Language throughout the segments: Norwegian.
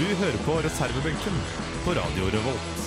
hører på reservebenken på Radio Revolt.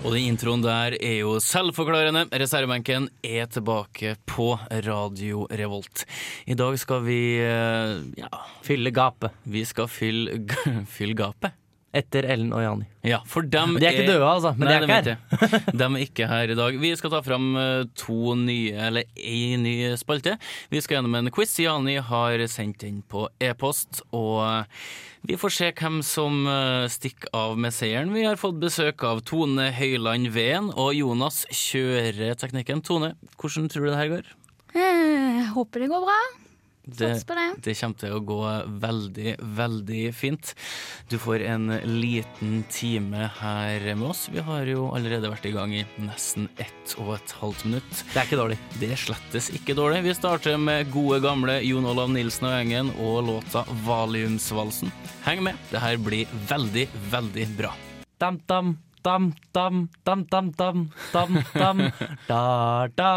Og den introen der er jo selvforklarende. Reservebenken er tilbake på Radio Revolt. I dag skal vi eh, ja, Fylle gapet. vi skal fylle, fylle gapet. Etter Ellen og Jani. Ja, for dem De er ikke døde, altså, men Nei, de er ikke jeg. De er ikke her i dag. Vi skal ta fram eh, to nye, eller én ny spalte. Vi skal gjennom en quiz. Jani har sendt den på e-post, og eh, vi får se hvem som eh, stikker av med seieren. Vi har fått besøk av Tone Høiland Veen, og Jonas Kjøreteknikken. Tone, hvordan tror du det her går? Jeg håper det går bra. Det, det. kommer til å gå veldig, veldig fint. Du får en liten time her med oss. Vi har jo allerede vært i gang i nesten ett og et halvt minutt. Det er ikke dårlig. Det slettes ikke dårlig. Vi starter med gode gamle Jon Olav Nilsen og gjengen og låta Valiumsvalsen. Heng med, det her blir veldig, veldig bra. Dam, dam, dam, dam, dam, dam, dam, dam, dam, da, da.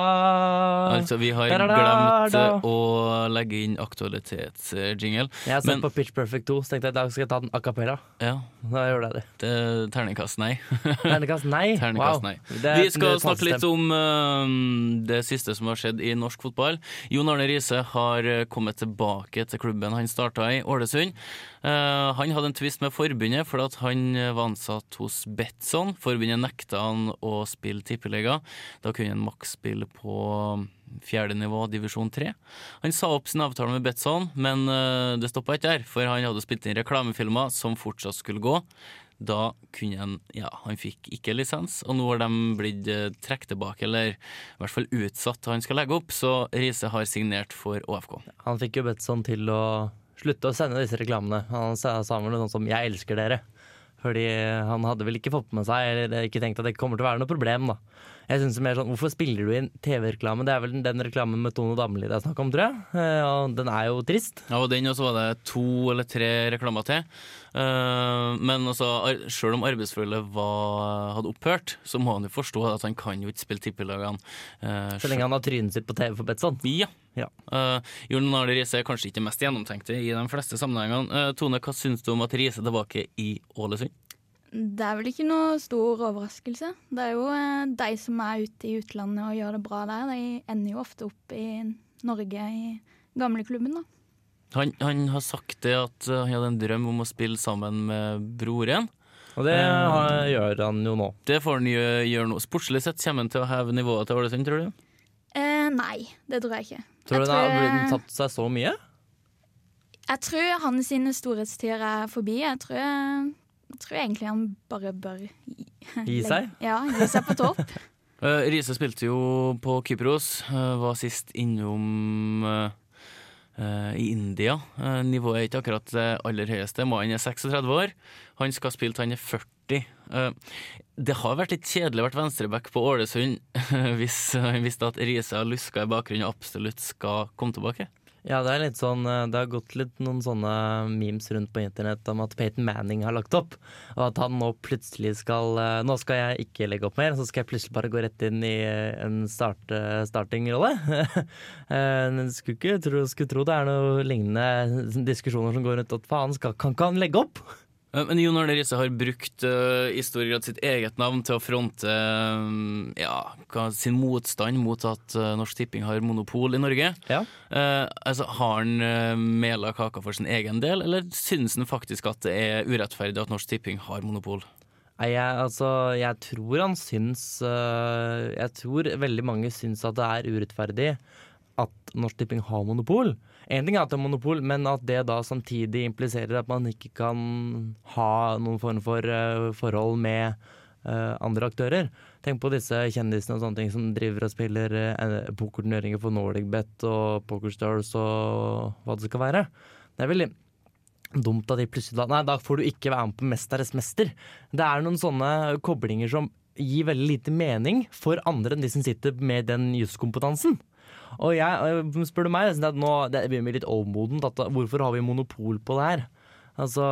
Altså, vi har glemt eh, å legge inn aktualitetsjingle. Jeg har sett Men- på Pitch Perfect 2, så tenkte jeg i dag skal jeg ta den a cappella. Ja, Da gjorde jeg det. det er terningkast nei. Terningkast nei. Terningkast Wow. nei. Vi skal snakke litt om uh, det siste som har skjedd i norsk fotball. Jon Arne Riise har eh, kommet tilbake til klubben han starta i, Ålesund. Uh, han hadde en tvist med forbundet for at han var ansatt hos Betson. Forbundet nekta han å spille tippeliga. Da kunne han maks spille på fjerde nivå, divisjon tre. Han sa opp sin avtale med Betson, men eh, det stoppa ikke der, for han hadde spilt inn reklamefilmer som fortsatt skulle gå. Da kunne han Ja, han fikk ikke lisens, og nå har de blitt eh, trukket tilbake, eller i hvert fall utsatt han skal legge opp, så Riise har signert for ÅFK. Han fikk jo Betson til å slutte å sende disse reklamene. Han sa vel noe sånt som 'jeg elsker dere'. Fordi han hadde vel ikke fått med seg, eller ikke tenkt at det kommer til å være noe problem, da. Jeg synes det er mer sånn, Hvorfor spiller du inn TV-reklame? Det er vel den reklamen med Tone Damli det er snakk om, tror jeg. Eh, Og den er jo trist. Ja, og den, og så var det to eller tre reklamer til. Eh, men altså, selv om arbeidsforholdet hadde opphørt, så må han jo forstå at han kan jo ikke spille tippelagene. eh, Så lenge han har trynet sitt på TV for Betson. Ja. Ja. Uh, Jon Arne Riise er kanskje ikke det mest gjennomtenkte i de fleste sammenhengene. Uh, Tone, hva syns du om at Riise er tilbake i Ålesund? Det er vel ikke noe stor overraskelse. Det er jo uh, de som er ute i utlandet og gjør det bra der, de ender jo ofte opp i Norge i gamleklubben, da. Han, han har sagt det at han hadde en drøm om å spille sammen med broren. Og det har- gjør han jo nå. Det får han gjøre gjøre nå. Sportslig sett kommer han til å heve nivået til Ålesund, tror du? Eh, nei, det tror jeg ikke. Tror du den det har tatt seg så mye? Jeg tror hans storhetstider er forbi. Jeg tror, jeg tror egentlig han bare bør gi, Gi seg? Ja, gi seg på topp. Uh, Riise spilte jo på Kypros, uh, var sist innom uh, uh, i India. Uh, nivået er ikke akkurat det aller høyeste. Mannen er 36 år. Han skal spille til han er 40. Uh, det har vært litt kjedelig å være venstreback på Ålesund hvis han visste at Riise har luska i bakgrunnen og absolutt skal komme tilbake. Ja, det er litt sånn eh, Det har gått litt noen sånne memes rundt på internett om at Peyton Manning har lagt opp, og at han nå plutselig skal eh, Nå skal jeg ikke legge opp mer, så skal jeg plutselig bare gå rett inn i eh, en start, startingrolle. Eh, skulle ikke tro, skulle tro det er noe lignende diskusjoner som går rundt at faen, skal, kan ikke han legge opp? Uh, Men Jon Arne Riise har brukt uh, i stor grad sitt eget navn til å fronte uh, ja, sin motstand mot at uh, Norsk Tipping har monopol i Norge. Ja. Altså, har han uh, mela kaka for sin egen del, eller syns han faktisk at det er urettferdig at Norsk Tipping har monopol? Nei, jeg, altså, jeg tror han syns Jeg tror veldig mange syns at det er urettferdig at Norsk Tipping har monopol. En ting er at det er monopol, men at det da samtidig impliserer at man ikke kan ha noen form for uh, forhold med uh, andre aktører. Tenk på disse kjendisene og sånne ting som driver og spiller uh, pokerturneringer for NordicBet og PokerStars og hva det skal være. Det er veldig dumt at de plutselig da Nei, da får du ikke være med på Mesternes mester. Det er noen sånne koblinger som gir veldig lite mening for andre enn de som sitter med den juskompetansen. Og jeg, spør du meg, jeg at nå, det begynner å bli litt overmodent. At, hvorfor har vi monopol på det her? Altså,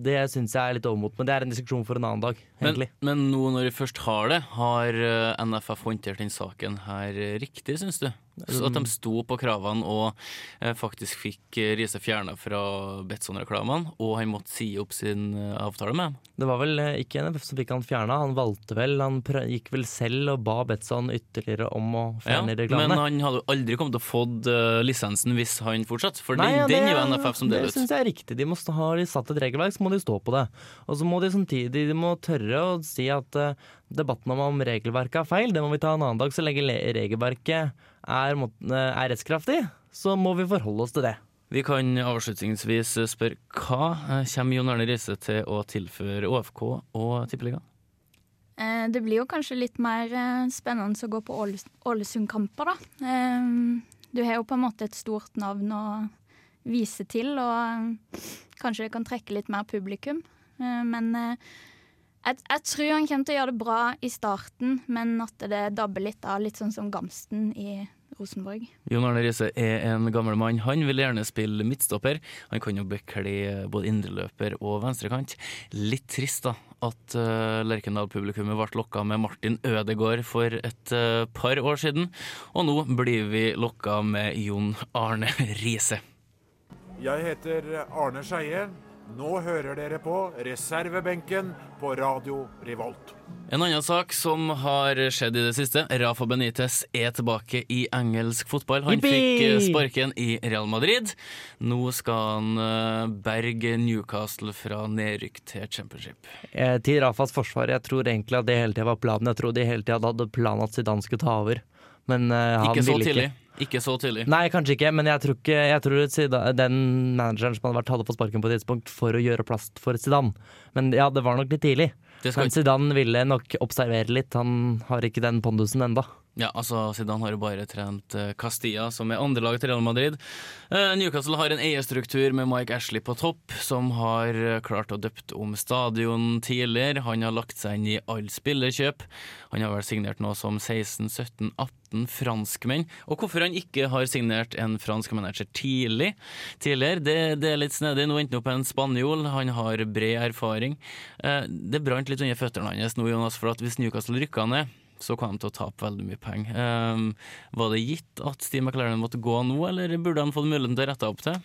Det syns jeg er litt overmot, men det er en diskusjon for en annen dag. Men, egentlig. men nå når vi først har det, har eh, NFF håndtert den saken her riktig, syns du? Så at de sto på kravene og eh, faktisk fikk eh, Riise fjerna fra Betson-reklamene, og han måtte si opp sin eh, avtale med dem. Det var vel ikke NFF som fikk han fjerna, han valgte vel Han gikk vel selv og ba Betson ytterligere om å Ja, reklamene. men han hadde jo aldri kommet til å fått lisensen hvis han fortsatte, for Nei, den, ja, den det- er jo NFF som Det deler ut. syns jeg er riktig. De må har de satt et regelverk, så må de stå på det. Og så må de samtidig de må tørre å si at debatten om om regelverket er feil, det må vi ta en annen dag. Så lenge regelverket er, er rettskraftig, så må vi forholde oss til det. Vi kan avslutningsvis spørre hva eh, kommer Jon Arne Riise til å tilføre ÅFK og Tippeligaen? Eh, Det blir jo kanskje litt mer eh, spennende å gå på Ålesund-kamper, da. Du har jo på en måte et stort navn å vise til, og kanskje det kan trekke litt mer publikum. Eh, Men jeg, jeg tror han kommer til å gjøre det bra i starten, men at det dabber litt av, litt sånn som Gamsten i Rosenborg. Jon Arne Riise er en gammel mann. Han vil gjerne spille midtstopper. Han kan jo bekle både indreløper og venstrekant. Litt trist da at uh, Lerkendal-publikummet ble lokka med Martin Ødegaard for et uh, par år siden. Og nå blir vi lokka med Jon Arne Riise. Jeg heter Arne Skeie. Nå hører dere på reservebenken på Radio Revolt. En annen sak som har skjedd i det siste. Rafa Benitez er tilbake i engelsk fotball. Han fikk eh, sparken i Real Madrid. Nå skal han eh, berge Newcastle fra nedrykk til championship. Eh, Til Rafas forsvar, jeg tror egentlig at det hele tida var planen. Jeg tror de hele tida hadde planen at Zidane skulle ta over. Men eh, han Ikke så ville tidlig. ikke. Ikke så tidlig. Nei, kanskje ikke, men jeg tror, ikke, jeg tror den manageren som hadde vært hadde fått sparken på et tidspunkt for å gjøre plass for Zidane. Men ja, det var nok litt tidlig. Men Zidane ville nok observere litt. Han har ikke den pondusen enda. Ja, altså Zidane har jo bare trent eh, Castilla, som er andrelaget til Real Madrid. Eh, Newcastle har en eierstruktur med Mike Ashley på topp, som har eh, klart å døpt om stadion tidligere. Han har lagt seg inn i alle spillerkjøp. Han har vel signert noe som 16-17-18 franskmenn. Og hvorfor han ikke har signert en fransk manager tidlig, tidligere, det, det er litt snedig. Nå endte han opp en spanjol, han har bred erfaring. Det brant litt under føttene hans nå, Jonas, for at hvis Newcastle rykka ned så kom de til å tape veldig mye penger. Um, var det gitt at Steve McLaren måtte gå nå, eller burde han fått muligheten til å rette opp til?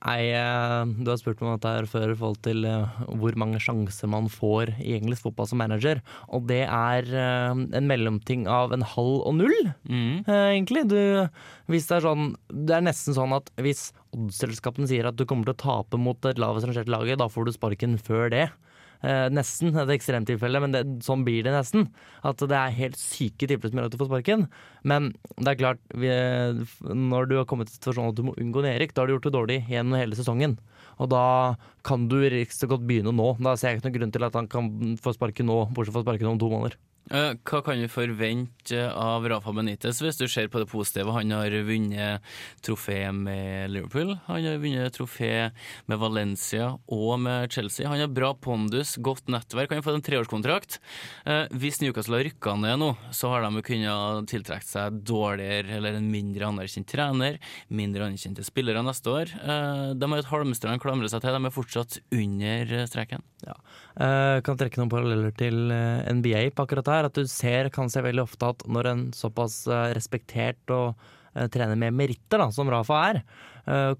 Nei, eh, du har spurt meg om dette her før i forhold til eh, hvor mange sjanser man får i engelsk fotball som manager. Og det er eh, en mellomting av en halv og null, Mm. egentlig. Du, hvis det, er sånn, det er nesten sånn at hvis oddsselskapene sier at du kommer til å tape mot et lavest rangerte laget, da får du sparken før det. Eh, nesten et ekstremtilfelle, men det, sånn blir det nesten. At det er helt syke tilfeller som gjør at du får sparken. Men det er klart, vi, når du har kommet til situasjonen at du må unngå nedrykk, da har du gjort det dårlig gjennom hele sesongen. Og da kan du riktig godt begynne nå. Da ser jeg ikke noen grunn til at han kan få sparken nå, bortsett fra sparken om to måneder. Eh, Hva kan vi forvente av Rafa Benitez hvis du ser på det positive? Han har vunnet trofé med Liverpool, han har vunnet trofé med Valencia og med Chelsea. Han har bra pondus, godt nettverk, han har fått en treårskontrakt. Eh, Hvis Newcastle har rykka ned nå, så har de jo kunnet tiltrekke seg dårligere eller en mindre anerkjent trener, mindre anerkjente spillere neste år. Eh, De har et halmstrå å klamre seg til, de er fortsatt under streken. streken. Eh, kan trekke noen paralleller til eh, NBA på akkurat her. At du ser, kan se veldig ofte at når en såpass eh, respektert og trener med meritter, da, som Rafa er,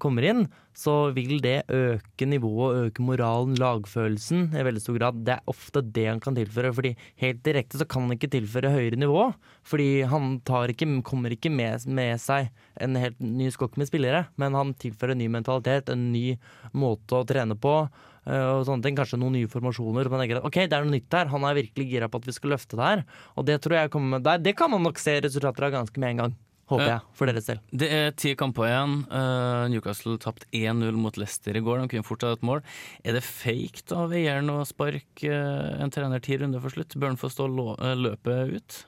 kommer inn, så vil det øke nivået, øke moralen, lagfølelsen i veldig stor grad. Det er ofte det han kan tilføre, fordi helt direkte så kan han ikke tilføre høyere nivå. Fordi han ikke, kommer ikke med, med seg en helt ny skokk med spillere, men han tilfører en ny mentalitet, en ny måte å trene på. eh, Og sånne ting, Kanskje noen nye formasjoner. Man tenker at ok, det er noe nytt her. Han er virkelig gira på at vi skal løfte det her. Og det tror jeg kommer med der. Det kan man nok se resultater av ganske med en gang. Håper jeg, for deres del. Det er ti kamper igjen. Eh, Newcastle tapte 1-0 mot Leicester i går. De kunne fort hatt et mål. Er det fake av eieren å sparke eh, en trener ti runder for slutt? Bør han få stå eh, løpet ut?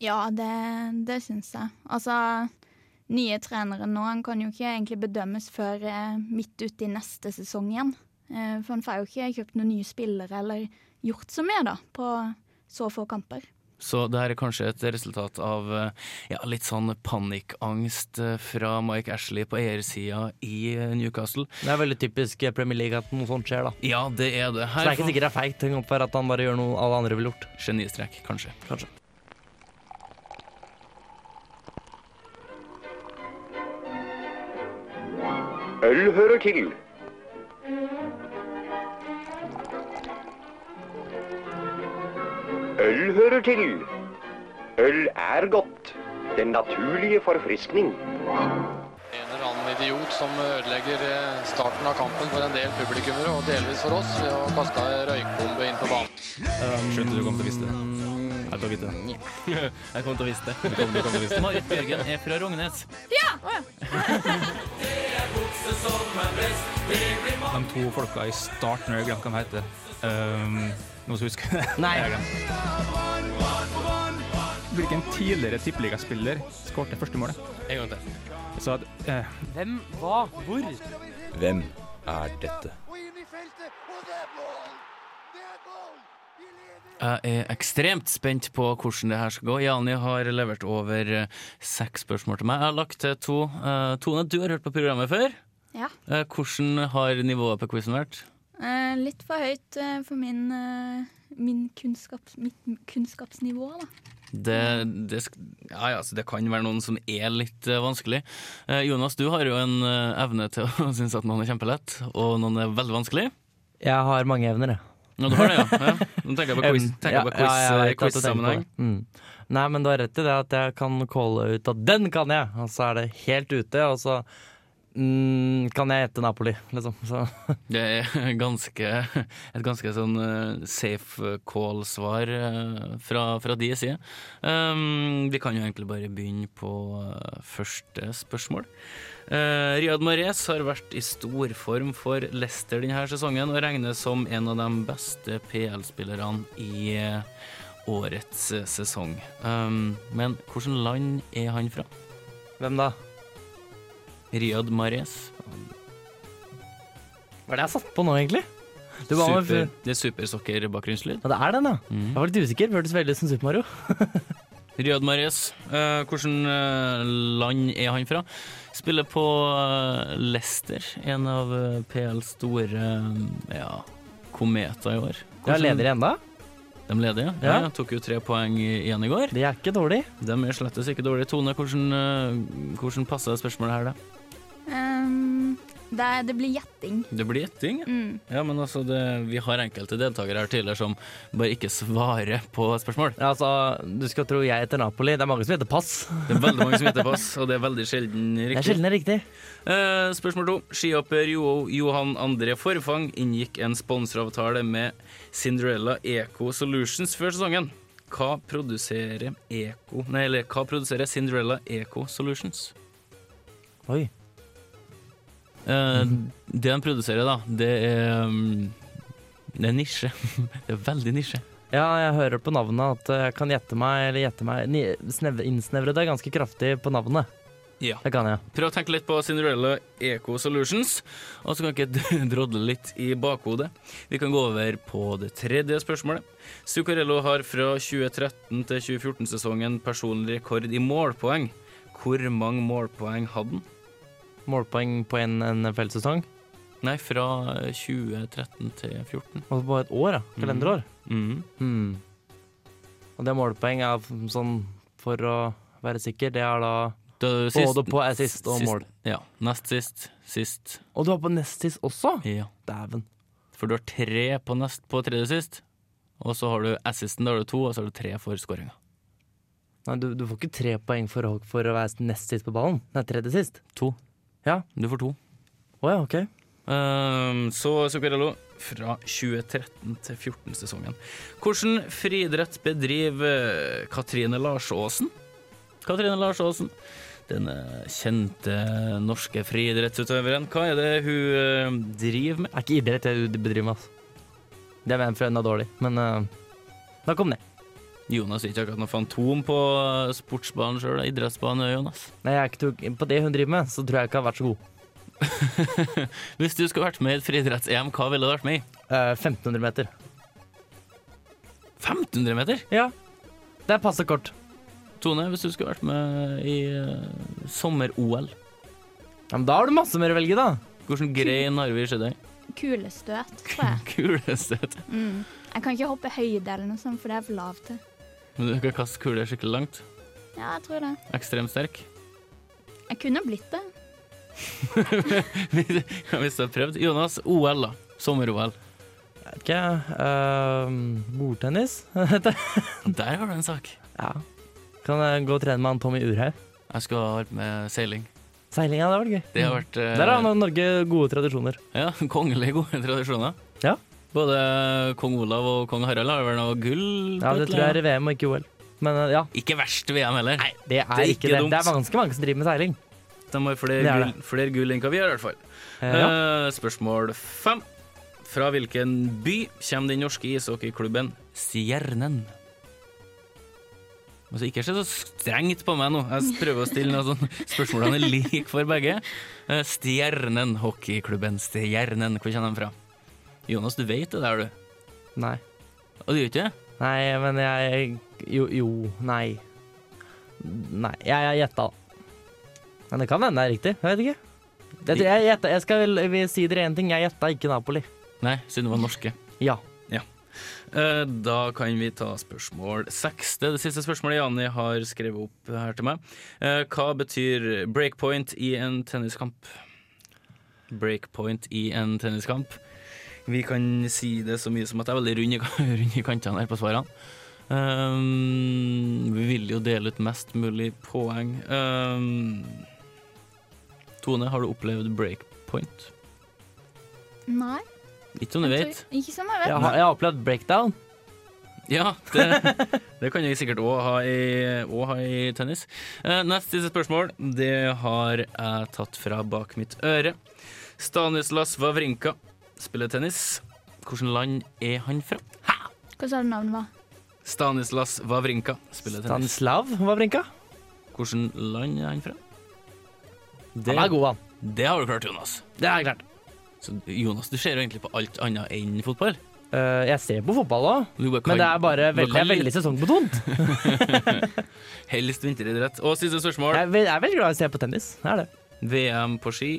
Ja, det, det syns jeg. Altså, nye trenere nå, han kan jo ikke egentlig bedømmes før midt ute i neste sesong igjen. Eh, for han får jo ikke kjøpt noen nye spillere eller gjort så mye da, på så få kamper. Så det her er kanskje et resultat av ja, litt sånn panikkangst eh, fra Mike Ashley på eiersida i eh, Newcastle. Det er veldig typisk Premier League at noe sånt skjer, da. Ja, det er det. Så det er ikke sikkert det er feigt tenk opp for at han bare gjør noe alle andre ville gjort. Genistrek, kanskje. Kanskje. Øl hører til. Øl hører til. Øl er godt. Den naturlige forfriskning. En eller annen idiot som ødelegger eh, starten av kampen for en del publikummere, og delvis for oss, ved å kaste røykbombe inn på banen. Skjønte du kom til å vise det. Jeg tok ikke det. Jeg kommer til å vise det. Du kom, du kom til å vise det. Marit Bjørgen er fra Rognes. De to folka i starten, jeg glemte hva de heter. Um, noen som husker det? Nei. Jeg. Hvilken tidligere tippeligaspiller skåret første målet? En gang til. Så at, eh, Hvem, hva, hvor? Hvem er dette? Jeg er ekstremt spent på hvordan det her skal gå. Jani har levert over eh, seks spørsmål til meg. Jeg har lagt til to. Eh, Tone, du har hørt på programmet før. Ja. Eh, Hvordan har nivået på quizen vært? Eh, litt for høyt for min, min kunnskaps, mitt kunnskapsnivå, da. Det, det, ja, ja, så det kan være noen som er litt vanskelig. Jonas, du har jo en evne til å synes at noen er kjempelett, og noen er veldig vanskelig. Jeg har mange evner, jeg. Ja, du har det, ja. ja. Nå tenker jeg på quiz, tenker på quiz, ja, eh, quiz-sammenheng. tenker på det. Mm. Nei, men du har rett i det at jeg kan calle ut at den kan jeg, og så er det helt ute, og så mm, kan jeg hete Napoli, liksom. Så. Det er ganske, et ganske sånn eh, safe call-svar eh, fra, fra de side. Um, vi kan jo egentlig bare begynne på eh, første spørsmål. Uh, Riyad Mahrez har vært i storform for Leicester denne sesongen og regnes som en av de beste PL-spillerne i årets sesong. Um, men hvilket land er han fra? Hvem da? Riyad Mares. Hva er det jeg satt på nå, egentlig? Det, var Super, det er supersokker-bakgrunnslyd. Ja, det er den, ja. Mm. Jeg var litt usikker. Hørtes veldig ut som Super Mario. Riyad Mares, uh, hvilket eh, land er han fra? Spiller på uh, Leicester, en av eh, PLs store eh, ja, kometer i år. Hvordan, ja, leder ennå. De leder, ja. Ja. ja. Tok jo tre poeng igjen i går. De er ikke dårlig. De er slettes ikke dårlige. Tone, hvordan, eh, hvordan passer spørsmålet her, da? Det, det blir gjetting. Det blir gjetting. Mm. Ja, men altså, det, vi har enkelte deltakere her tidligere som bare ikke svarer på spørsmål. Ja, altså, du skal tro jeg heter Napoli. Det er mange som heter Pass. Det er veldig mange som heter pass, og det er veldig sjelden Det er riktig. sjelden riktig. Eh, spørsmål to. Skihopper Jo Johan André Forfang inngikk en sponsoravtale med Cinderella Eco Solutions før sesongen. Hva produserer Eco Nei, eller hva produserer Cinderella Eco Solutions? Oi. Eh, Det de produserer, da, det er um, Det er nisje. Det er veldig nisje. Ja, jeg hører på navnet at jeg kan gjette meg, eller gjette meg snevre- Innsnevre det ganske kraftig på navnet. Ja. Det kan jeg. Prøv å tenke litt på Cinderella Eco Solutions, og så kan ikke drodle litt i bakhodet. Vi kan gå over på det tredje spørsmålet. Zuccarello har fra 2013 til 2014-sesongen personlig rekord i målpoeng. Hvor mange målpoeng hadde han? Målpoeng på en NFL-sesong. Nei, fra 2013 til 2014. Og på et år, ja. Kalenderår. Mhm. Mm. Og det målpoeng er sånn, for å være sikker, det er da det sist, Både på assist og sist- mål. Ja. Nest sist. Sist. Og du har på nest sist også? Ja. Dæven. For du har tre på, nest, på tredje sist, og så har du assisten, da har du to, og så har du tre for skåringa. Nei, du, du får ikke tre poeng for, for å være nest sist på ballen. Nei, tredje sist. To. Ja. Du får to. Å ja, ok. Um, så Zuccarello fra 2013 til 14-sesongen. Hvordan friidrett bedriver Katrine Larsåsen? Katrine Larsåsen, denne kjente norske friidrettsutøveren. Hva er det hun uh, driver med? Det er ikke idrett det hun bedriver med, altså. Det er en er dårlig, men uh, da kom det. Jonas er ikke akkurat noe fantom på sportsbanen sjøl, idrettsbanen, Jonas. Nei, jeg er ikke tro- På det hun driver med, så tror jeg ikke jeg har vært så god. Hvis du skulle vært med i et friidretts-EM, hva ville du vært med i? Eh, 1500 meter. 1500 meter? Ja. Det er passe kort. Tone, hvis du skulle vært med i eh, sommer-OL, Ja, men da har du masse mer å velge, da. hvordan grein har vi sett deg? Kulestøt, tror jeg. Kulestøt. Mm. Jeg kan ikke hoppe høyde eller noe sånt, for det er for lavt til. Men du kan kaste kuler skikkelig langt. Ja, jeg tror det. Ekstremt sterk. Jeg kunne blitt det. Hvis du har prøvd. Jonas, OL, da. Sommer-OL. Jeg vet ikke. Uh, bordtennis? Der har du en sak. ja. Kan jeg gå og trene med han Tommy Urhaug? Jeg skulle ha vært med seiling. Seiling, ja, det var gøy. Det har vært uh, Der har Norge gode tradisjoner. Ja, kongelige gode tradisjoner. Ja. Både kong Olav og kong Harald har vel noe gull? Ja, Det tror jeg er i VM og ikke OL. Men eh, ja, Ikke verst VM heller. Nei, det er, Det er ikke, ikke det. dumt. Det er ganske mange som driver med seiling. De har flere, er gull, flere gull enn hva vi har, i hvert fall. Eh, ja. Uh, spørsmål fem. Fra hvilken by kommer den norske ishockeyklubben Stjernen? Altså, ikke se så strengt på meg nå. Jeg prøver å stille noen sånne spørsmålene er like for begge. Stjernen, hockeyklubben Stjernen. Hvor kommer de fra? Jonas, du vet det der, du. Nei. Og du gjør ikke det? Nei, men jeg Jo, jo nei. Nei, jeg, har gjetta. Men det kan hende det er riktig. Jeg vet ikke. Jeg, jeg, gjetta- jeg skal vel- vil si dere én ting. Jeg gjetta ikke Napoli. Nei, siden det var norske. Ja. ja. Da kan vi ta spørsmål seks. Det er det siste spørsmålet Jani har skrevet opp her til meg. Eh, Hva betyr breakpoint i en tenniskamp? Breakpoint i en tenniskamp. Vi kan si det så mye som at jeg er veldig rund i, rund i kantene her på svarene. Um, vi vil jo dele ut mest mulig poeng. Um, Tone, har du opplevd breakpoint? Nei. Ikke som du vet. Ikke som jeg vet. Jeg har, jeg har opplevd breakdown. Ja, det, det kan jeg sikkert òg ha, ha i tennis. Uh, neste siste spørsmål det har jeg tatt fra bak mitt øre. Stanislas Wawrinka spiller tennis. Hvilket land er han fra? Hva sa du navnet var? Stanislas Wawrinka spiller tennis. Stanislav Wawrinka. Hvilket land er han fra? Han er god, han. Det har du klart, Jonas. Det er klart. Så Jonas, du ser jo egentlig på alt annet enn fotball. Uh, jeg ser på fotball òg, men det er bare veldig, kan er veldig sesongbetont. Helst vinteridrett. Og siste spørsmål. Jeg er, ve- jeg er veldig glad i å se på tennis. Det er det. VM på ski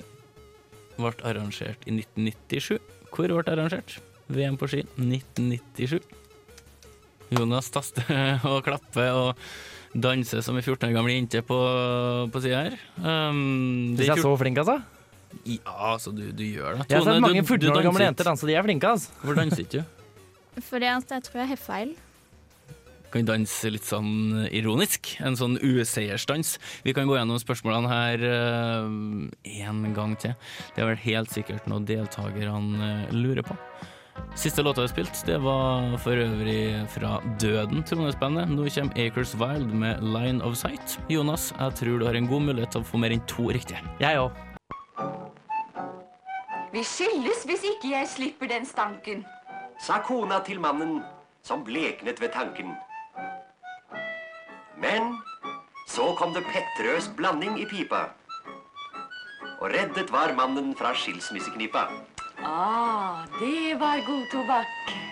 ble arrangert i 1997. Hvor ble det arrangert? VM på ski 1997. Jonas taster og klapper og danser som ei 14 år gammel jente på, på sida her. Um, det Hvis jeg er så flink, altså. Ja, altså, du, du gjør det. Jeg har sett mange 14 år gamle jenter danse, de er flinke, altså. Hvorfor danser ikke du? Fordi jeg tror jeg har feil. Kan danse litt sånn ironisk. En sånn useiersdans. Vi kan gå gjennom spørsmålene her én gang til. Det er vel helt sikkert noe deltakerne eh, lurer på. Siste låta vi spilte, det var for øvrig fra Døden, Trondheimsbandet. Nå kommer Acres Wild med Line of Sight. Jonas, jeg tror du har en god mulighet til å få mer enn to riktige. Jeg òg. Vi skilles hvis ikke jeg slipper den stanken. sa kona til mannen som bleknet ved tanken. Men så kom det pettrøs blanding i pipa. Og reddet var mannen fra skilsmisseknipa. Ah, det var god tobakk.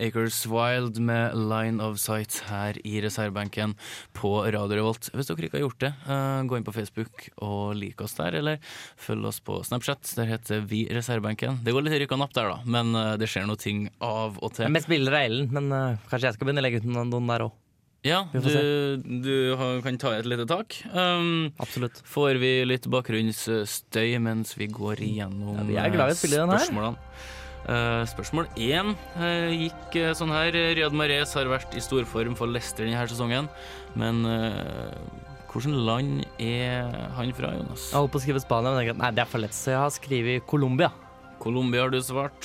Acres Wild med Line of Sight her i reservebenken på Radio Revolt. Hvis dere ikke har gjort det, eh, gå inn på Facebook og lik oss der, eller følg oss på Snapchat. Der heter vi Reservebenken. Det går litt rykk og napp der, da, men eh, det skjer noe ting av og til. Mest bilder av Ellen, men eh, kanskje jeg skal begynne å legge ut noen, noen der òg. Ja, du, du kan ta et lite tak. Um, Absolutt. får vi litt bakgrunnsstøy mens vi går igjennom Ja, vi er glad i å spille den her. spørsmålene. Eh, spørsmål én eh, gikk eh, sånn her. Riyad Mahrez har vært i storform for Leicester denne sesongen. Men hvilket land er han fra, Jonas? Jeg holdt på å skrive Spania, men jeg tenkte, nei, det er for lett, så jeg har skrevet Colombia. Colombia har du svart.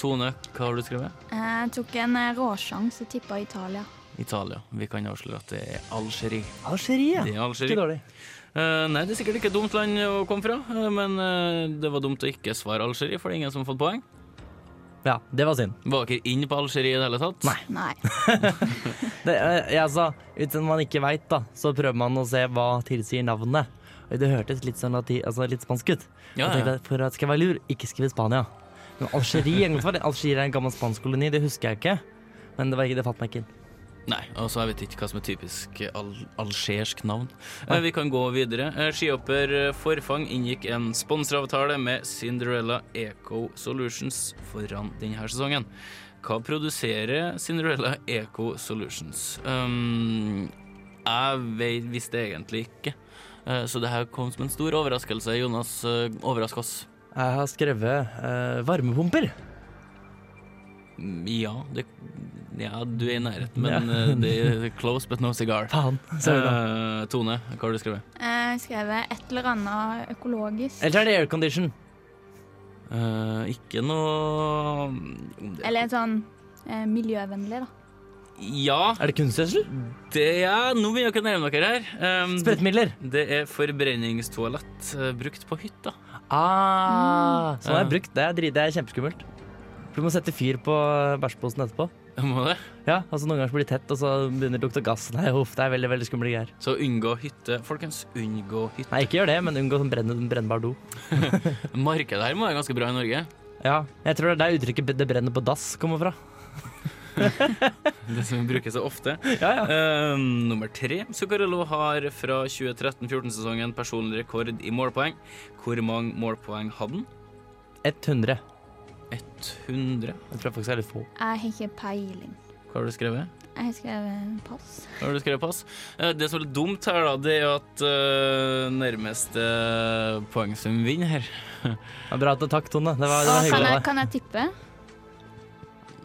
Tone, hva har du skrevet? Jeg tok en råsjanse og tippa Italia. Italia. Vi kan avsløre at det er Algerie. Algerie. Det er Algerie. Ikke dårlig. Eh, nei, det er sikkert ikke et dumt land å komme fra, men det var dumt å ikke svare Algerie, for det er ingen som har fått poeng. Ja, det var synd. Var dere inne på Algerie i det hele tatt? Nei. Nei. Det, jeg sa, Uten man ikke veit, da, så prøver man å se hva tilsier navnet. Og Det hørtes litt, sånn lati, altså litt spansk ut. Ja, Jeg tenkte ja. For at skal jeg være lur, ikke skrive Spania. Men Algerie Algerie er en gammel spansk koloni, det husker jeg ikke. Men det, var ikke, det falt meg ikke inn. Nei, altså jeg vet ikke hva som er typisk al algersk navn. Eh, vi kan gå videre. Eh, skihopper eh, Forfang inngikk en sponsoravtale med Cinderella Eco Solutions foran denne sesongen. Hva produserer Cinderella Eco Solutions? Um, jeg vet, visste egentlig ikke. Så det her kom som en stor overraskelse. Jonas, overrask oss. Jeg har skrevet uh, varmepumper. Mm, Ja, det, ja, du er i nærheten, men Ja. eh, det er close but no cigar. Faen. Eh, Tone, hva har du skrevet? Jeg har skrevet et eller annet økologisk. Eller er det aircondition? Uh, ikke noe om det- Eller sånn uh, miljøvennlig, da. Ja, Er det kunstgjødsel? det er Nå begynner dere å nærme dere her. Um, Sprøytemidler? det er forbrenningstoalett uh, brukt på hytta. Ah, sånn er Ja. brukt. Det er, det er kjempeskummelt. Du må sette fyr på bæsjposen etterpå. Må det? Ja, altså Noen ganger blir det tett, og så begynner det å lukte gass. Nei, uff, det er veldig veldig skumle greier. Så unngå hytte. Folkens, unngå hytte. Nei, ikke gjør det, men unngå sånn brennende, brennbar do. Markedet her må være ganske bra i Norge. Ja, Jeg tror det er der uttrykket 'det brenner på dass' kommer fra. Det som vi bruker så ofte. Ja, ja. Uh, nummer tre. Zuccarello har fra 2013-14-sesongen personlig rekord i målpoeng. Hvor mange målpoeng hadde han? 100. 100. Jeg tror faktisk det er litt få. Jeg har ikke peiling. Hva har du skrevet? Jeg har skrevet pass. Hva har du skrevet pass? Eh, Det som er litt dumt her, da, det er at uh, nærmeste poengsum vinner her. Ja, bra takk, Tone. Det var, det var hyggelig. kan, jeg, kan jeg tippe?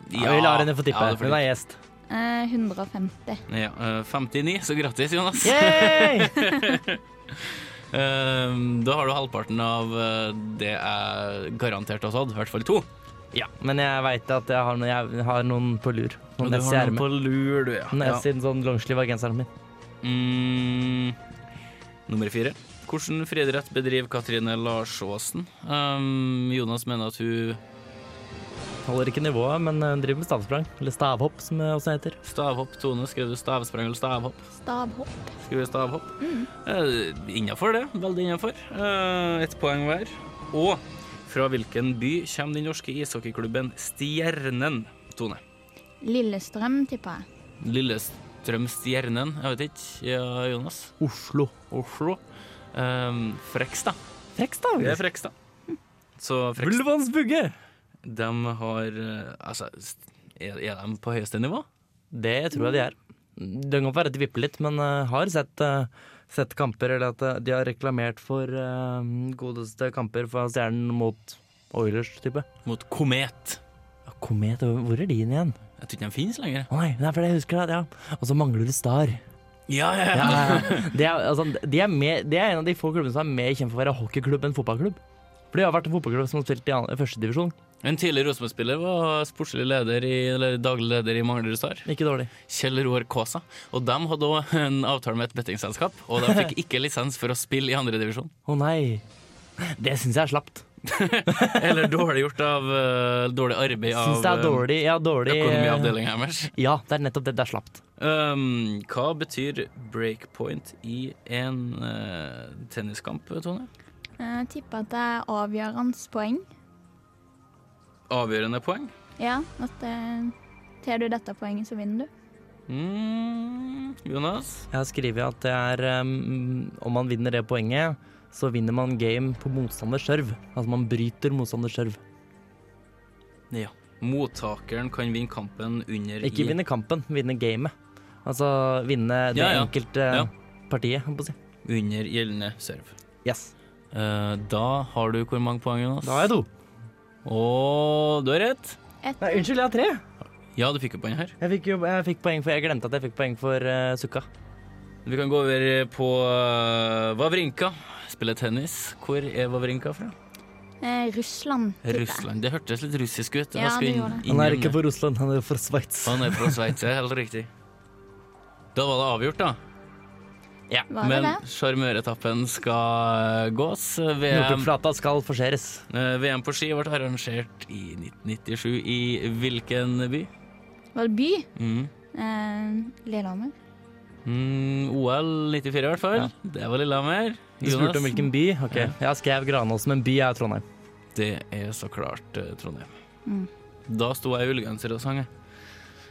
Ja, vi lar henne få tippe. Ja, Hun er gjest. Eh, 150. Ja, eh, 59, så grattis, Jonas. Yay! Eh, da har du halvparten av eh, det jeg garantert også hadde, i hvert fall to. Ja, men jeg veit at jeg har, noen, jeg har noen på lur. Noen du har noen på lur, du, ja. Nes ja. sånn longsleeve av genseren min. Mm, nummer fire. Hvordan friidrett bedriver Katrine Larsåsen? Um, Jonas mener at hun Holder ikke nivået, men driver med stavsprang. Eller stavhopp, som det også heter. Stavhopp. Tone, skrev du stavsprang eller stavhopp? Stavhopp. Skrev du stavhopp? Eh, innafor det. Veldig innafor. Uh, Ett poeng hver. Og fra hvilken by kommer den norske ishockeyklubben Stjernen, Tone? Lillestrøm, tipper jeg. Lillestrøm Stjernen, jeg vet ikke. Ja, Jonas? Oslo. Oslo. Um, Frekstad. Frekstad? Det er Frekstad. Så Frekstad Ulvans bugge! De har eh, Altså, er, er de på høyeste nivå? Det tror jeg de er. Det kan være at de vipper litt, men uh, har sett, eh, sett kamper, eller at eh, de har reklamert for eh, godeste kamper fra Stjernen mot Oilers, type. Mot Komet. Ja, Komet, hvor er de igjen? Jeg tror ikke de finnes lenger. Å nei, det er fordi jeg husker det. ja. Og så mangler du Star. Ja, ja, Ja, ja. Det, er, altså, de er med, det er en av de få klubbene som er mer kjent for å være hockeyklubb enn fotballklubb. For de har vært en fotballklubb som har spilt i førstedivisjon. En tidligere Rosenborg-spiller var sportslig leder i, eller daglig leder i Manglerud Star. Ikke dårlig. Kjell Roar Kaasa. Og de hadde òg en avtale med et bettingselskap, og de fikk ikke lisens for å spille i andredivisjon. Å nei. Det syns jeg er slapt. Eller dårlig gjort av uh, dårlig arbeid av Syns det er eh, dårlig. Ja, dårlig økonomiavdelinga deres. Ja, det er nettopp det. Det er slapt. Um, hva betyr breakpoint i en uh, tenniskamp, Tone? Jeg tipper at det er avgjørende poeng. Avgjørende poeng? Ja, at eh, tar du dette poenget, så vinner du. Mm, Jonas? Jeg har skrevet at det er um, Om man vinner det poenget, så vinner man game på motstanders serve. Altså man bryter motstanders serve. Ja. Mottakeren kan vinne kampen under Ikke i vinne kampen, vinne gamet. Altså vinne det Ja, ja. enkelte Ja. partiet, holdt på å si. under gjeldende serve. Yes. Uh, da har du hvor mange poeng, Jonas? Da har jeg to. Og du har rett. Et, Nei, unnskyld, jeg har tre. Ja, du fikk jo poeng her. Jeg fikk, jo, jeg fikk poeng for Jeg glemte at jeg fikk poeng for uh, Sukka. Vi kan gå over på uh, Vavrinka. Spille tennis. Hvor er Vavrinka fra? eh, Russland. Russland. Det hørtes litt russisk ut. Ja, det inn- det. inn Han er ikke fra Russland, han er fra Sveits. Han er fra Sveits, er helt riktig. Da var det avgjort, da. Ja, men sjarmøretappen skal gås. VM, Nordpolflata skal forseres. eh, VM på ski ble arrangert i 1997 i hvilken by? Var det by? Mm. Eh, Lillehammer. Mm, OL 94 i hvert fall. Det var Lillehammer. Du spurte om hvilken by? Ok, Ja. Jeg skrev Granås, men by er Trondheim. Det er så klart eh, Trondheim. Mm. Da sto jeg i ullgenser og sang. jeg.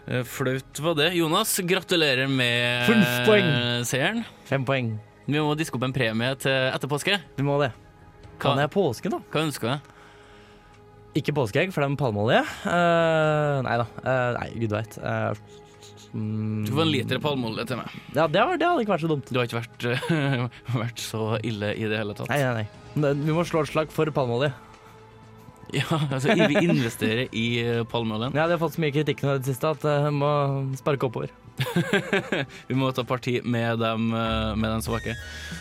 Eh, Flaut var det. Jonas, gratulerer med eh, seieren. Fem poeng. Vi må diske opp en premie til etter påske. Du må det. Kan jeg påske, da? Hva ønsker du? Ikke påskeegg, for det er med palmeolje. Uh, nei da. Uh, nei, gud veit. mm, Du får en liter palmeolje til meg. Ja, det, var, det hadde ikke vært så dumt. Du har ikke vært, vært så ille i det hele tatt. Nei, nei, nei. Vi må slå et slag for palmeolje. Ja, altså, vi investerer i eh, palmeoljen. Ja, De har fått så mye kritikk nå i det siste at de må sparke oppover. Vi må ta parti med dem, eh, med dem svake.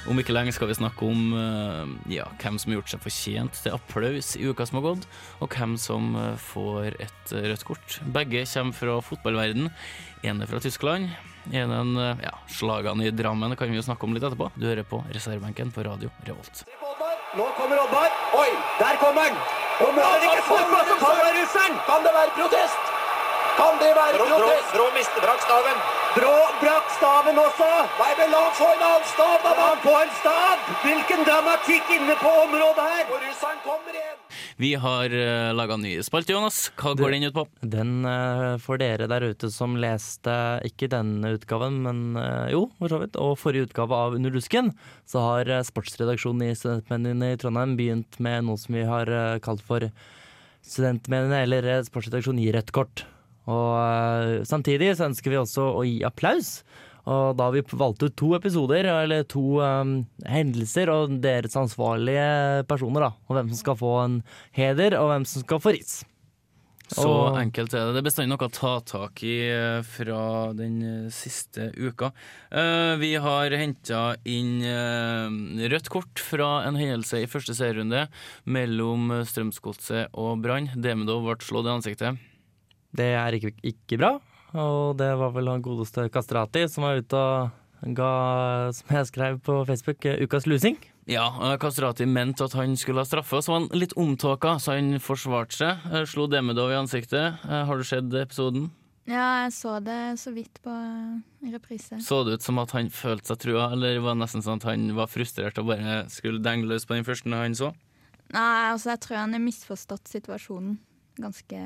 Om ikke lenge skal vi snakke om eh, ja, hvem som har gjort seg fortjent til applaus i uka som har gått, og hvem som eh, får et eh, rødt kort. Begge kommer fra fotballverden. En er fra Tyskland. En er eh, ja, Slagene i Drammen kan vi jo snakke om litt etterpå. Du hører på reservebenken på Radio Revolt. Nå kommer Oddvar. Oi, der kommer han! Og møter ikke så kommer russeren! Kan det være protest? Kan det være protest? Brå mister brakk staven. Brå brakk staven også. Nei, men la han få en annen stav, da! La han få en stav! Hvilken dramatikk inne på området her! Og russeren kommer igjen. Vi har uh, laga ny spalte, Jonas. Hva går den ut på? Den eh, for dere der ute som leste ikke denne utgaven, men eh, jo, for så vidt, og forrige utgave av Under dusken, så har eh, sportsredaksjonen i Studentmediene i Trondheim begynt med noe som vi har eh, kalt for Studentmediene, eller eh, sportsredaksjonen gir rødt kort. Og eh, samtidig så ønsker vi også å gi applaus. Og da har vi valgt ut to episoder, eller to um, hendelser, og deres ansvarlige personer, da. Og hvem som skal få en heder, og hvem som skal få ris. Så Og- enkelt er det. Det er bestandig noe å ta tak i eh, fra den siste uka. Uh, Vi har henta inn uh, rødt kort fra en hendelse i første serierunde mellom Strømsgodset og Brann. Demidov ble slått i ansiktet. Det er ikke, ikke bra. Og det var vel han godeste Kastrati som var ute og ga, som jeg skrev på Facebook, eh, ukas lusing. Ja, eh, Kastrati mente at han skulle ha straffe, og så var han litt omtåka, så han forsvarte seg. eh, Slo Demidov i ansiktet. Har du sett episoden? Ja, jeg så det så vidt på reprise. Så det ut som at han følte seg trua, eller var det nesten sånn at han var frustrert og bare skulle denge løs på den første han så? Nei, altså, jeg tror han har misforstått situasjonen ganske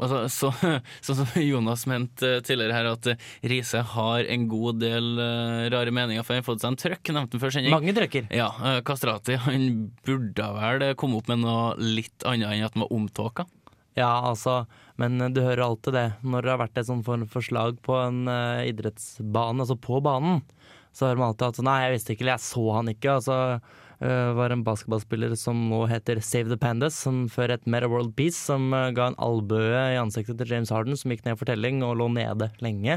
Altså, så, sånn som Jonas mente eh, tidligere her, at eh, Riise har en god del eh, rare meninger, for han har fått seg en trøkk, nevnte han før sending. Mange trøkker. Ja, Kastrati han burde vel komme opp med noe litt annet enn at han var omtåka. Ja, altså, men du hører alltid det. Når det har vært et sånt form for slag på en uh, idrettsbane, altså på banen, så hører man alltid at nei, jeg visste ikke, eller jeg så han ikke. Altså, var en basketballspiller som nå heter Save the Pandas, som før het Meta World Peace, som eh, ga en albue i ansiktet til James Harden, som gikk ned for telling og lå nede lenge.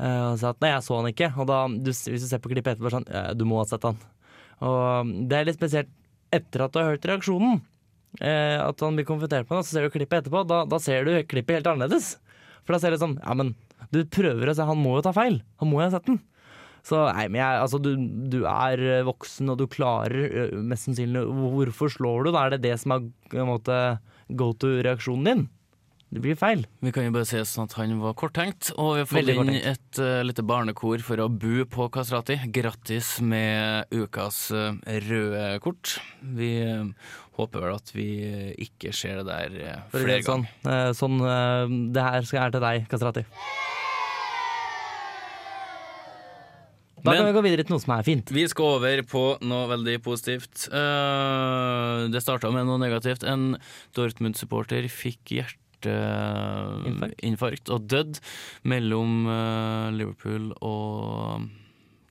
Eh, og sa at nei, jeg så han ikke. Og da, du, hvis du ser på klippet etterpå, sånn, «Ja, du må ha sett han. Og det er litt spesielt etter at du har hørt reaksjonen. Eh, at han blir konfrontert med det, så ser du klippet etterpå. Da, da ser du klippet helt annerledes. For da ser du sånn Ja, men du prøver å se, han må jo ta feil. Han må jo ha sett den. Så nei, men jeg, altså, du, du er eh, voksen, og du klarer eh, mest sannsynlig Hvorfor slår du? Da er det det som er måte go to-reaksjonen din. Det blir feil. Vi kan jo bare si sånn at han var korttenkt, og vi har fått inn et uh, lite barnekor for å bu på Kastrati. Grattis med ukas uh, røde kort. Vi uh, håper vel at vi ikke ser det der flere ganger. sånn, sånn Det her skal være til deg, Kastrati. Da Men- kan vi gå videre til noe som er fint. Vi skal over på noe veldig positivt. Uh, det starta med noe negativt. En Dortmund-supporter fikk hjerteinfarkt og døde mellom uh, Liverpool og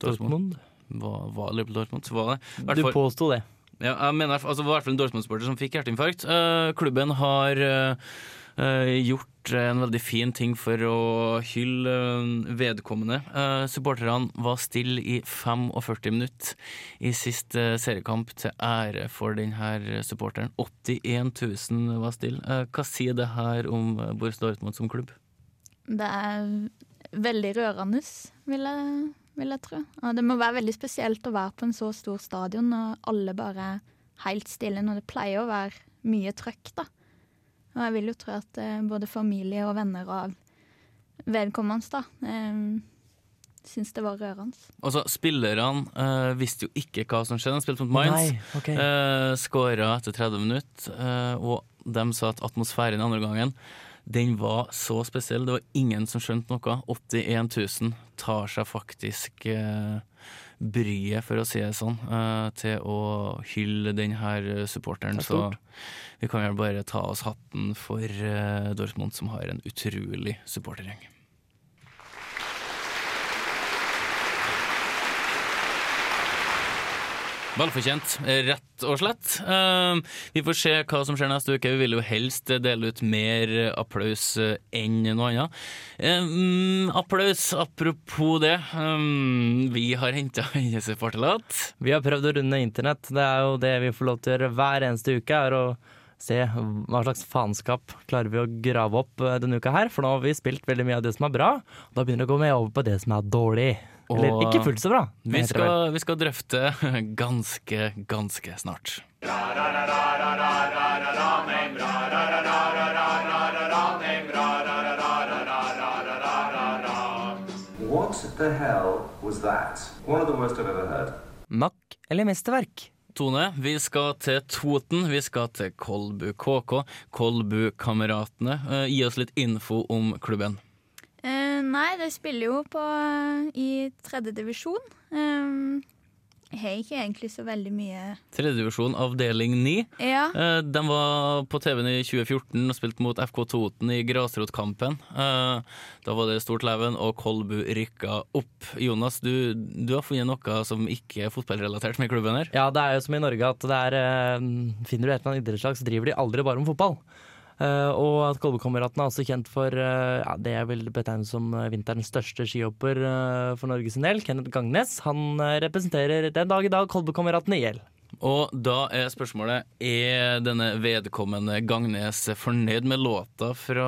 Dortmund. Var, var Liverpool Dortmund? Var det? Du påsto det. ja, jeg mener, altså, det var i hvert fall en Dortmund-supporter som fikk hjerteinfarkt. Uh, klubben har eh, gjort en veldig fin ting for å hylle eh, vedkommende. Supporterne var stille i 45 minutter i siste seriekamp til ære for denne supporteren. 81 000 var stille. Eh, hva sier det her om eh, Borussia Dortmund som klubb? Det er veldig rørende, vil jeg, vil jeg tro. Og det må være veldig spesielt å være på en så stor stadion og alle bare helt stille når det pleier å være mye trøkk, da. Og jeg vil jo tro at eh, både familie og venner av vedkommende da eh, syns det var rørende. Altså, Spillerne uh, visste jo ikke hva som skjedde. De spilte mot Mines. Okay. ok. eh, Skåra etter 30 minutter, Uh, og de sa at atmosfæren i andre gangen den var så spesiell. Det var ingen som skjønte noe. 81 000 tar seg faktisk eh, bryet, for å si det sånn, eh, til å hylle den her supporteren. Er Så vi kan vel bare ta oss hatten for eh, Dortmund, som har en utrolig supportergjeng. Velfortjent, rett og slett. Uh, vi får se hva som skjer neste uke. Vi vil jo helst dele ut mer applaus eh, enn noe annet. Mm, applaus, apropos det. Um, vi har henta supporterlåt. Vi har prøvd å runde internett. Det er jo det vi får lov til å gjøre hver eneste uke. er å Se hva slags faenskap klarer vi å grave opp denne uka her. For nå har vi spilt veldig mye av det som er bra. Og da begynner det å gå med over på det som er dårlig. Eller ikke fullt så bra. Vi skal, vi skal drøfte ganske, ganske snart. What the hell was that? One of the worst I've ever heard. Makk eller mesterverk? Tone, vi skal til Toten. Vi skal til Kolbu KK. Kolbu-kameratene. Eh, gi oss litt info om klubben. Nei, de spiller jo på i tredje divisjon. Eh, jeg har ikke egentlig så veldig mye Tredjedivisjon, avdeling 9. Ja. Eh, De var på TV-en i 2014 og spilte mot FK Toten i grasrotkampen. Eh, Da var det stort leven, og Kolbu rykka opp. Jonas, du, du har funnet noe som ikke er fotballrelatert med klubben her? Ja, det er jo som i Norge at det er eh, Finner du et eller annet idrettslag, så driver de aldri bare om fotball. Eh, og at Kolbekameratene er også kjent for eh, ja, det jeg vil betegne som eh, vinterens største skihopper for Norges del, Kenneth Gangnes. Han representerer den dag i dag Kolbekameratene i gjeld. Og da er spørsmålet Er denne vedkommende Gangnes fornøyd med låta fra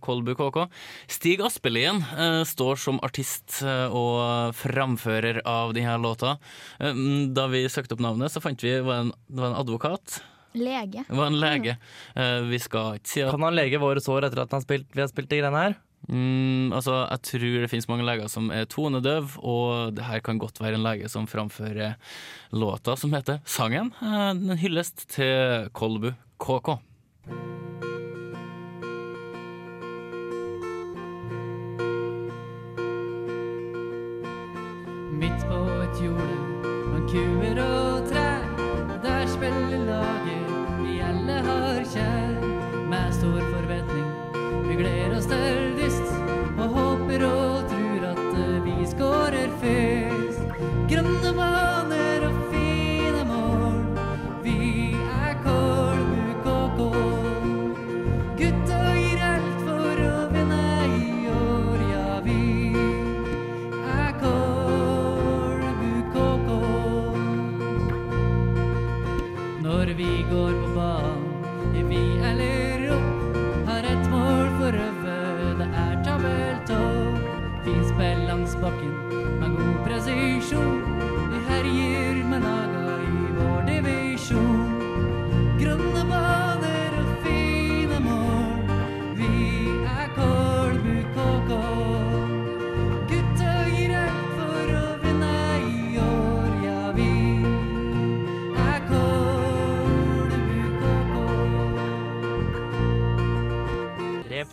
Kolbu KK? Stig Aspelien eh, står som artist og framfører av denne låta. Da vi søkte opp navnet, så fant vi det var en, det var en advokat. Lege. Det var en lege. Uh, vi skal ikke si at Kan han lege våre sår etter at han spilt, vi har spilt de greiene her? Mm, altså, jeg tror det finnes mange leger som er tonedøv, og det her kan godt være en lege som framfører låta som heter Sangen. den En hyllest til Kolbu KK. Midt på et jorde blant kuer og trær. Der spiller laget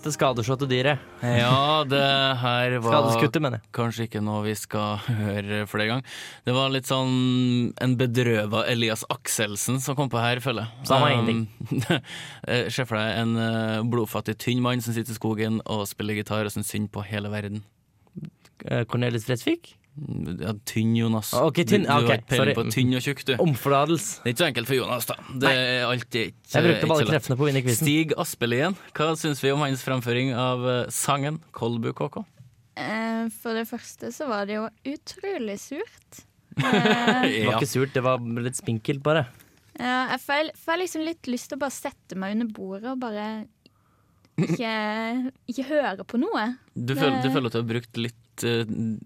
Drep det skadeslåtte dyret. Ja, det her var kanskje ikke noe vi skal høre flere ganger. Det var litt sånn en bedrøva Elias Akselsen som kom på her, føler jeg. Samme ingenting. Eh, Se for deg en eh, blodfattig, tynn mann som sitter i skogen og spiller gitar og syns synd på hele verden. Eh, Cornelis Fresvik? Ja, tynn, Jonas. Ah, ok, tynn. Du, du okay, har ikke peiling sorry. på tynn og tjukk, du. Omfladels. Det er ikke så enkelt for Jonas, da. Det er alltid ikke Jeg brukte bare kreftene på å vinne quizen. Stig Aspelien, hva syns vi om hans framføring av eh, sangen Kolbu KK? Eh, for det første så var det jo utrolig surt. Det var ikke surt, det var litt spinkelt, bare. Ja, jeg får, får liksom litt lyst til å bare sette meg under bordet og bare ikke, ikke høre på noe. Du Det- føler, du føler at du har brukt litt, eh,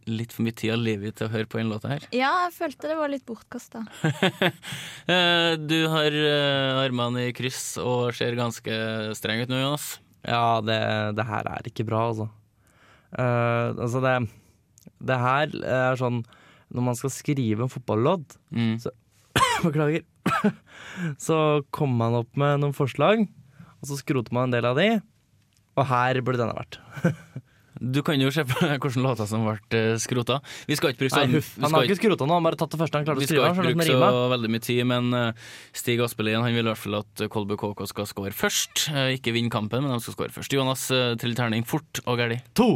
litt for mye tid av livet til å høre på den låta her? Ja, jeg følte det var litt bortkasta. Eh, Du har eh, armene i kryss og ser ganske streng ut nå, Jonas. Ja, det, det her er ikke bra, altså. Uh, altså, det, det her er sånn Når man skal skrive en fotballåt, Mm. så Beklager. så kommer man opp med noen forslag, og så skroter man en del av de. Og her burde denne vært. Du kan jo se på hvilke låter som ble eh, skrota. Vi skal ikke bruke Nei, sånn huff. Han har ikke skrota noe, han bare tatt det første han klarte å skrive. Vi skal ikke bruke så veldig mye tid, men eh, Stig Aspelien han vil i hvert fall at Kolbu KK skal score først. Eh, Ikke vinne kampen, men de skal score først. Jonas til terning fort og gæli. To!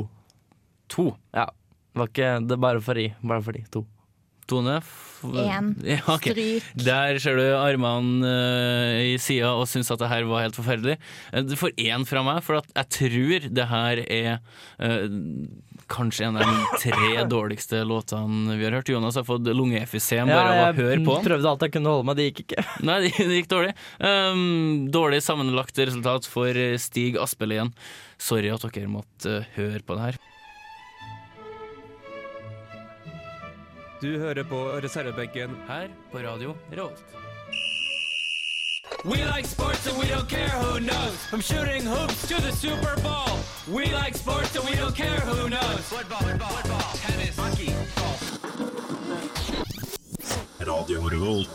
To. Ja. Det var ikke det bare for i. Bare for de. To. Tone? Én. Ja, okay. Stryk. Der ser du armene uh, i sida og syns at det her var helt forferdelig. Eh, Du får én fra meg, for at jeg tror det her er uh, kanskje en av de tre dårligste låtene vi har hørt. Jonas har fått lungeemfysem bare av å høre på den. prøvde alt jeg kunne holde meg, det gikk ikke. Nei, det, det gikk dårlig. Um, dårlig sammenlagt resultat for Stig Aspelien. Sorry at dere måtte uh, høre på det her. Du hører på reservebenken her på radio Revolt. We like sports and we don't care who knows. From shooting hoops to the Super Bowl. We like sports and we don't care who knows. Football, football, football, tennis, hockey, Radio Revolt.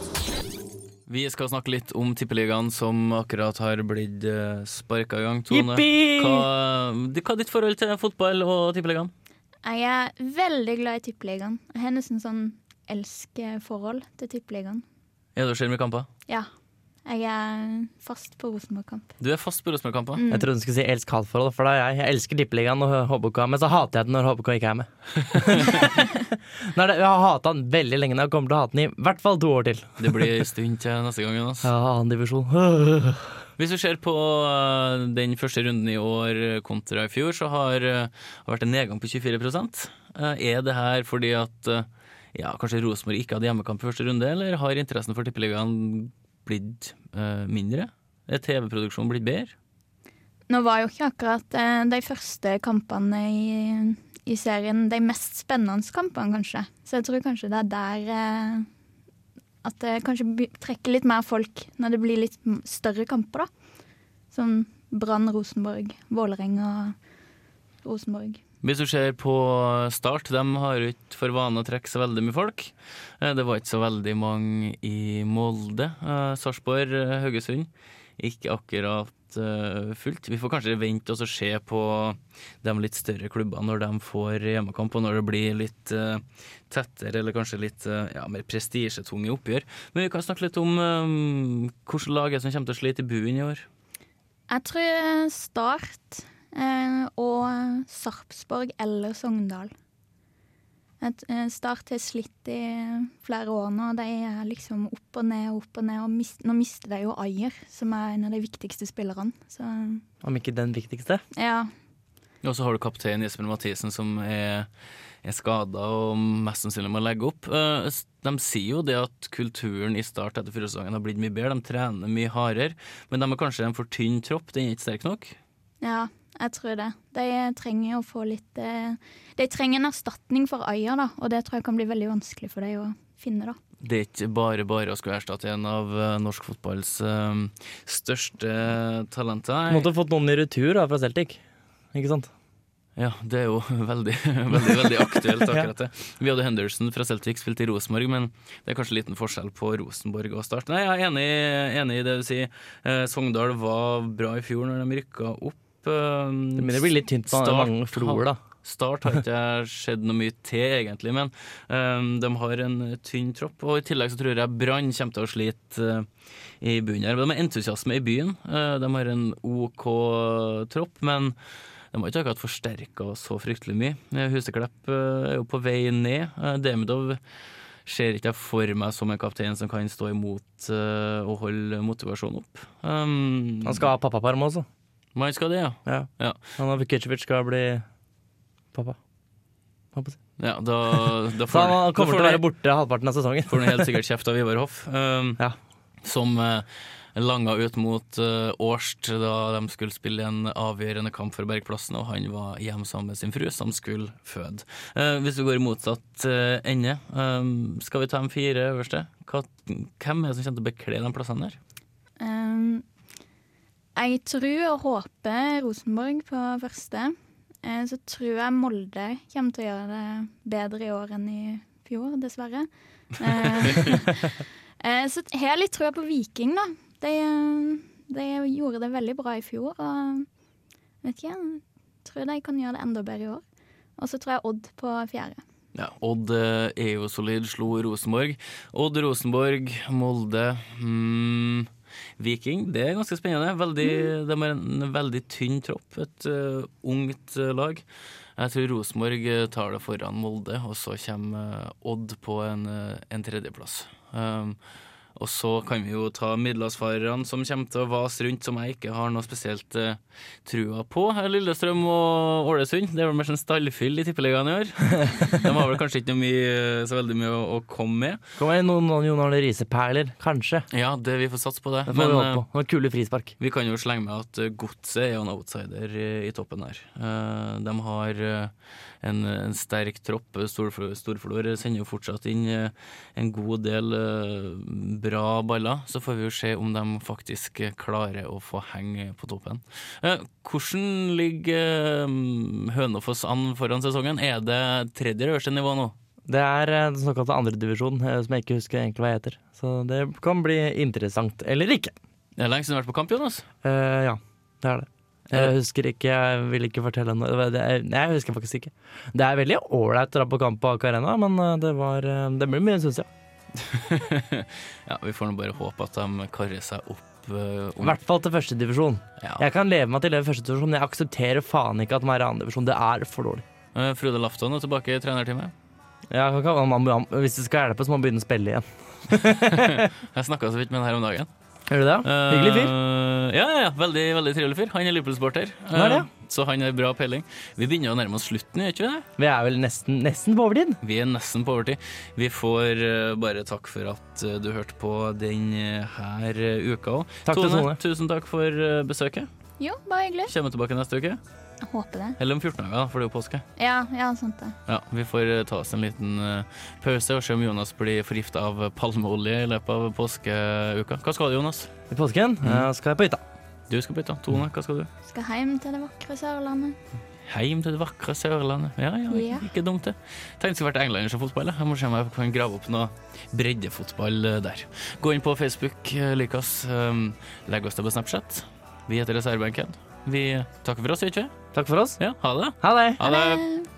Vi skal snakke litt om tippeligaen som akkurat har blitt uh, sparka i gang. Tone, hva, hva er ditt forhold til fotball og tippeligaen? Jeg er veldig glad i Tippeligaen. Jeg har nesten sånn elskeforhold til Tippeligaen. Er du ser mye kamper? Ja. Jeg er fast på Rosenborg-kamp. Du er fast på Rosenborg-kamp, Mm. Jeg trodde du skulle si elsk-hat-forhold, for da jeg, jeg elsker Tippeligaen og HBK, men så hater jeg den når HBK ikke er med. Nei, jeg har hata den veldig lenge og jeg kommer til å hate den i hvert fall to år til. Det blir en stund til neste gang, Jonas. Ja, annen divisjon. Hvis vi ser på uh, den første runden i år kontra i fjor, så har det vært en nedgang på 24 Uh, Er det her fordi at ja, kanskje Rosenborg ikke hadde hjemmekamp i første runde, eller har interessen for Tippeligaen blitt mindre? Er TV-produksjonen blitt bedre? Nå var jo ikke akkurat eh, de første kampene i, i serien de mest spennende kampene, kanskje. Så jeg tror kanskje det er der eh, at det kanskje trekker litt mer folk når det blir litt større kamper, da. Som Brann, Rosenborg, Vålerenga, Rosenborg. Hvis du ser på Start, de har jo ikke for vane å trekke så veldig mye folk. Eh, Det var ikke så veldig mange i Molde. Eh, Sarpsborg, eh, Haugesund. Ikke akkurat eh, fullt. Vi får kanskje vente og se på de litt større klubbene når de får hjemmekamp, og når det blir litt uh, tettere eller kanskje litt eh, ja, mer prestisjetunge oppgjør. Men vi kan snakke litt om uh, hvilke lag som kommer til å slite i buen i år. Jeg tror Start og Sarpsborg eller Sogndal. Et, eh, Start har slitt i flere år nå. De er liksom opp og ned og opp og ned. Og mist, nå mister de jo Ayer, som er en av de viktigste spillerne. Så Om ikke den viktigste. ja. Og så har du kaptein Jesper Mathisen som er, er skada og mest sannsynlig må legge opp. Eh, De sier jo det at kulturen i start etter fjorårssesongen har blitt mye bedre. De trener mye hardere, men de er kanskje en for tynn tropp. Den er ikke sterk nok. ja, jeg tror det. De trenger å få litt eh, De trenger en erstatning for Aya, da. Og det tror jeg kan bli veldig vanskelig for dem å finne, da. Det er ikke bare bare å skulle erstatte en av eh, norsk fotballs eh, største talenter. Måtte fått noen i retur da, fra Celtic. Ikke sant? Ja, det er jo veldig, veldig, veldig aktuelt akkurat det. Vi hadde Henderson fra Celtic spilt i Rosenborg, men det er kanskje liten forskjell på Rosenborg og Start. Nei, jeg er enig, enig i det du sier. Eh, Sogndal var bra i fjor når de rykka opp. Eh, Det blir litt tynt på Start mange floer, da. Start har ikke skjedd noe mye til, egentlig, men um, de har en tynn tropp. Og i tillegg så tror jeg Brann kommer til å slite uh, i bunnen her. De har entusiasme i byen. Uh, de har en OK tropp, men de har ikke akkurat forsterka så fryktelig mye. Eh, Huseklepp uh, er jo på vei ned. Eh, Demidov ser ikke for meg som en kaptein som kan stå imot eh, og holde motivasjonen opp. Um, Han skal ha pappaperm også. Man skal det, ja. Ja. ja. Han og Vukicevic skal bli pappa. Ja, da, da får, han da kommer får til å det- være borte halvparten av sesongen. Får han helt sikkert kjeft av Ivar Hoff. Um, Som uh, langa ut mot uh, Årst da de skulle spille en avgjørende kamp for Bergplassen, og han var hjemme sammen med sin fru, som skulle føde. Uh, hvis vi går i motsatt uh, ende, um, skal vi ta de fire øverste? Hva, hvem er det som kommer til å bekle de plassene der? Um, jeg tror og håper Rosenborg på første. Eh, så tror jeg Molde kommer til å gjøre det bedre i år enn i fjor, dessverre. så jeg så har jeg litt trua på Viking, da. De, eh, de gjorde det veldig bra i fjor, og vet ikke, jeg tror de kan gjøre det enda bedre i år. Og så tror jeg Odd på fjerde. Ja, Odd eh, er jo solid, slo Rosenborg. Odd, Rosenborg, Molde mm, Viking, det er ganske spennende. Veldig, De har en veldig tynn tropp, et uh, ungt eh, lag. Jeg tror Rosenborg eh, tar det foran Molde, og så kommer Odd på en, en tredjeplass. Um, og så kan vi jo ta middelhavsfarerne som kommer til å vase rundt, som jeg ikke har noe spesielt uh, trua på. Lillestrøm og Ålesund. Det er vel mer sånn stallfyll i Tippeligaen i år. De har vel kanskje ikke mye, så veldig mye å, å komme med. Kommer det noen, noen Jon Arne Riise-perler? Kanskje. Ja, det, vi får satse på det. Det får vi eh, på. Noen kule frispark. vi kan jo slenge med at eh, Godset er jo en outsider i, i toppen her. Uh, de har eh, en, en sterk tropp. Storflor, Storflor sender jo fortsatt inn eh, en god del eh, bra baller. Så får vi jo se om de faktisk klarer å få henge på toppen. Eh, hvordan ligger Hønefoss an foran sesongen? Er det tredje øverste nivå nå? Det er den såkalte andredivisjon, som jeg ikke husker egentlig hva jeg heter. Så det kan bli interessant. Eller ikke. Det er lenge siden du har vært på kamp, Jonas. Uh, ja, det er det. Jeg husker ikke, jeg vil ikke fortelle noe. Er- jeg husker faktisk ikke. Det er veldig ålreit å dra på kamp på Aker Arena, men eh, det var eh, Det blir mye, syns jeg. ja, Vi får nå bare håpe at de karrer seg opp. eh, I hvert fall til førstedivisjon. Ja. Jeg kan leve meg til det førstedivisjon, men jeg aksepterer faen ikke at de er i andredivisjon. Det er for dårlig. Uh, Frode Lafton er tilbake i trenerteamet. Ja, man hvis det skal hjelpe, så må man begynne å spille igjen. Jeg snakka så vidt med han her om dagen. Gjør du det? Hyggelig fyr. Uh, ja, ja, ja, veldig, veldig trivelig fyr. Han er Liverpool-sporter, er? Eh, så han har bra peiling. Vi begynner å nærme oss slutten, gjør ikke vi det? Vi er vel nesten, nesten på overtid. Vi er nesten på overtid. Vi får uh, bare takk for at eh, du hørte på denne her eh, uka òg. Til Tone. tusen takk for eh, besøket. Jo, bare hyggelig. Kommer tilbake neste uke. Jeg håper det. Eller om 14 dager, da, for det er jo påske. Ja, ja, sant det. Ja, Vi får eh, ta oss en liten eh, pause og se om Jonas blir forgifta av palmeolje i løpet av påskeuka. Hva skal du, Jonas? I påsken mm. skal jeg på hytta. Du skal på hytta. Tone, hva skal du? Skal hjem til det vakre Sørlandet. Heim til det vakre Sørlandet. Ja, ja, ikke, ikke dumt det. Tenkte jeg skulle vært englander som fotball. jeg. Jeg må se om jeg kan grave opp noe breddefotball eh, der. Gå inn på Facebook, lik oss. Legg oss til på Snapchat. Vi heter Reservebenken. Vi takker for oss, ikke Takk for oss. Ja, ha det. Ha det. Ha det.